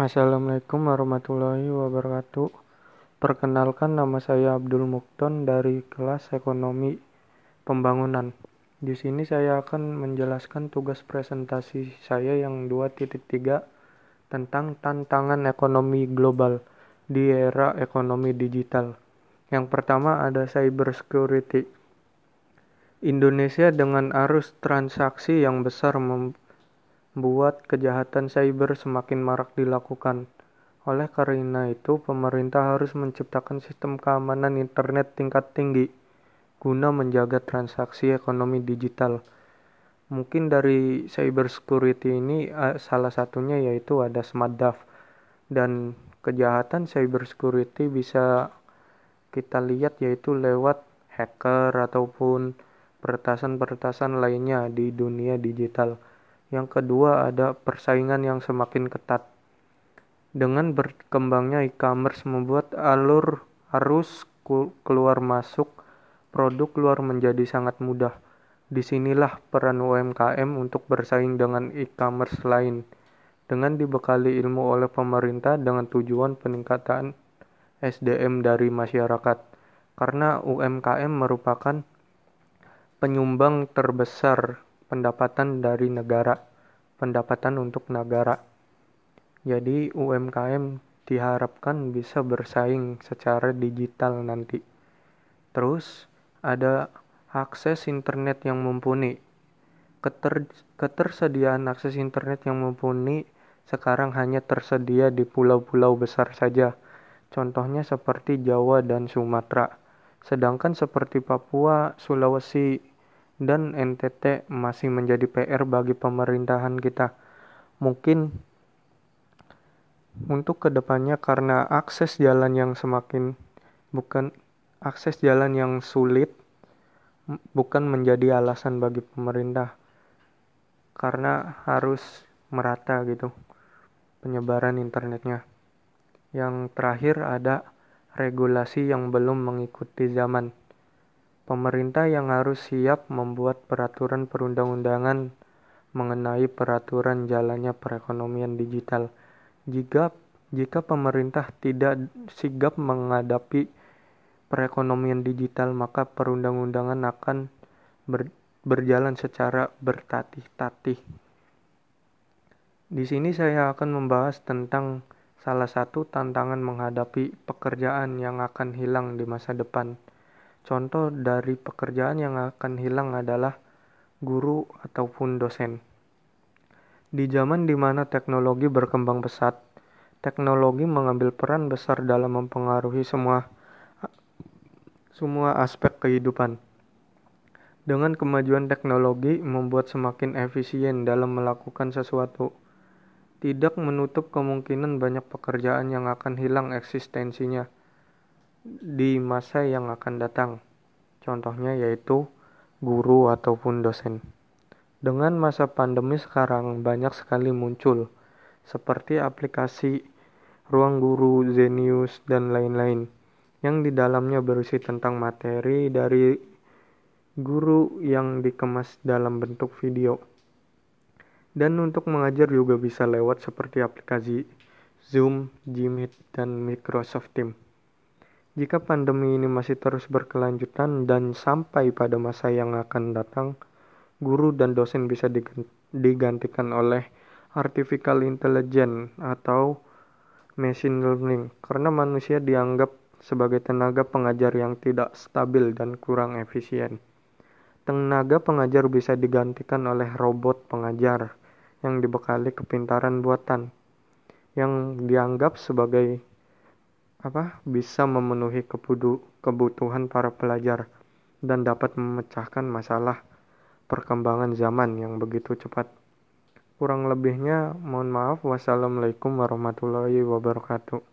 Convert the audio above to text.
Assalamualaikum warahmatullahi wabarakatuh. Perkenalkan nama saya Abdul Mukton dari kelas Ekonomi Pembangunan. Di sini saya akan menjelaskan tugas presentasi saya yang 2.3 tentang tantangan ekonomi global di era ekonomi digital. Yang pertama ada cyber security. Indonesia dengan arus transaksi yang besar membuat kejahatan cyber semakin marak dilakukan. Oleh karena itu, pemerintah harus menciptakan sistem keamanan internet tingkat tinggi guna menjaga transaksi ekonomi digital. Mungkin dari cyber security ini salah satunya yaitu ada smart DAF dan kejahatan cyber security bisa kita lihat yaitu lewat hacker ataupun peretasan-peretasan lainnya di dunia digital. Yang kedua ada persaingan yang semakin ketat. Dengan berkembangnya e-commerce membuat alur arus keluar masuk produk luar menjadi sangat mudah. Di sinilah peran UMKM untuk bersaing dengan e-commerce lain, dengan dibekali ilmu oleh pemerintah dengan tujuan peningkatan SDM dari masyarakat. Karena UMKM merupakan penyumbang terbesar pendapatan dari negara, pendapatan untuk negara. Jadi UMKM diharapkan bisa bersaing secara digital nanti. Terus ada akses internet yang mumpuni. Keter, ketersediaan akses internet yang mumpuni sekarang hanya tersedia di pulau-pulau besar saja. Contohnya seperti Jawa dan Sumatera. Sedangkan seperti Papua, Sulawesi, dan NTT masih menjadi PR bagi pemerintahan kita. Mungkin untuk ke depannya karena akses jalan yang semakin bukan akses jalan yang sulit bukan menjadi alasan bagi pemerintah karena harus merata gitu penyebaran internetnya. Yang terakhir ada regulasi yang belum mengikuti zaman. Pemerintah yang harus siap membuat peraturan perundang-undangan mengenai peraturan jalannya perekonomian digital. Jika jika pemerintah tidak sigap menghadapi perekonomian digital, maka perundang-undangan akan ber, berjalan secara bertatih-tatih. Di sini saya akan membahas tentang salah satu tantangan menghadapi pekerjaan yang akan hilang di masa depan. Contoh dari pekerjaan yang akan hilang adalah guru ataupun dosen. Di zaman di mana teknologi berkembang pesat, teknologi mengambil peran besar dalam mempengaruhi semua semua aspek kehidupan. Dengan kemajuan teknologi membuat semakin efisien dalam melakukan sesuatu. Tidak menutup kemungkinan banyak pekerjaan yang akan hilang eksistensinya di masa yang akan datang. Contohnya yaitu guru ataupun dosen. Dengan masa pandemi sekarang banyak sekali muncul seperti aplikasi ruang guru, Zenius, dan lain-lain yang di dalamnya berisi tentang materi dari guru yang dikemas dalam bentuk video. Dan untuk mengajar juga bisa lewat seperti aplikasi Zoom, Gmeet, dan Microsoft Teams. Jika pandemi ini masih terus berkelanjutan dan sampai pada masa yang akan datang, guru dan dosen bisa digantikan oleh artificial intelligence atau machine learning karena manusia dianggap sebagai tenaga pengajar yang tidak stabil dan kurang efisien. Tenaga pengajar bisa digantikan oleh robot pengajar yang dibekali kepintaran buatan yang dianggap sebagai apa bisa memenuhi kebutuhan para pelajar dan dapat memecahkan masalah perkembangan zaman yang begitu cepat. Kurang lebihnya mohon maaf. Wassalamualaikum warahmatullahi wabarakatuh.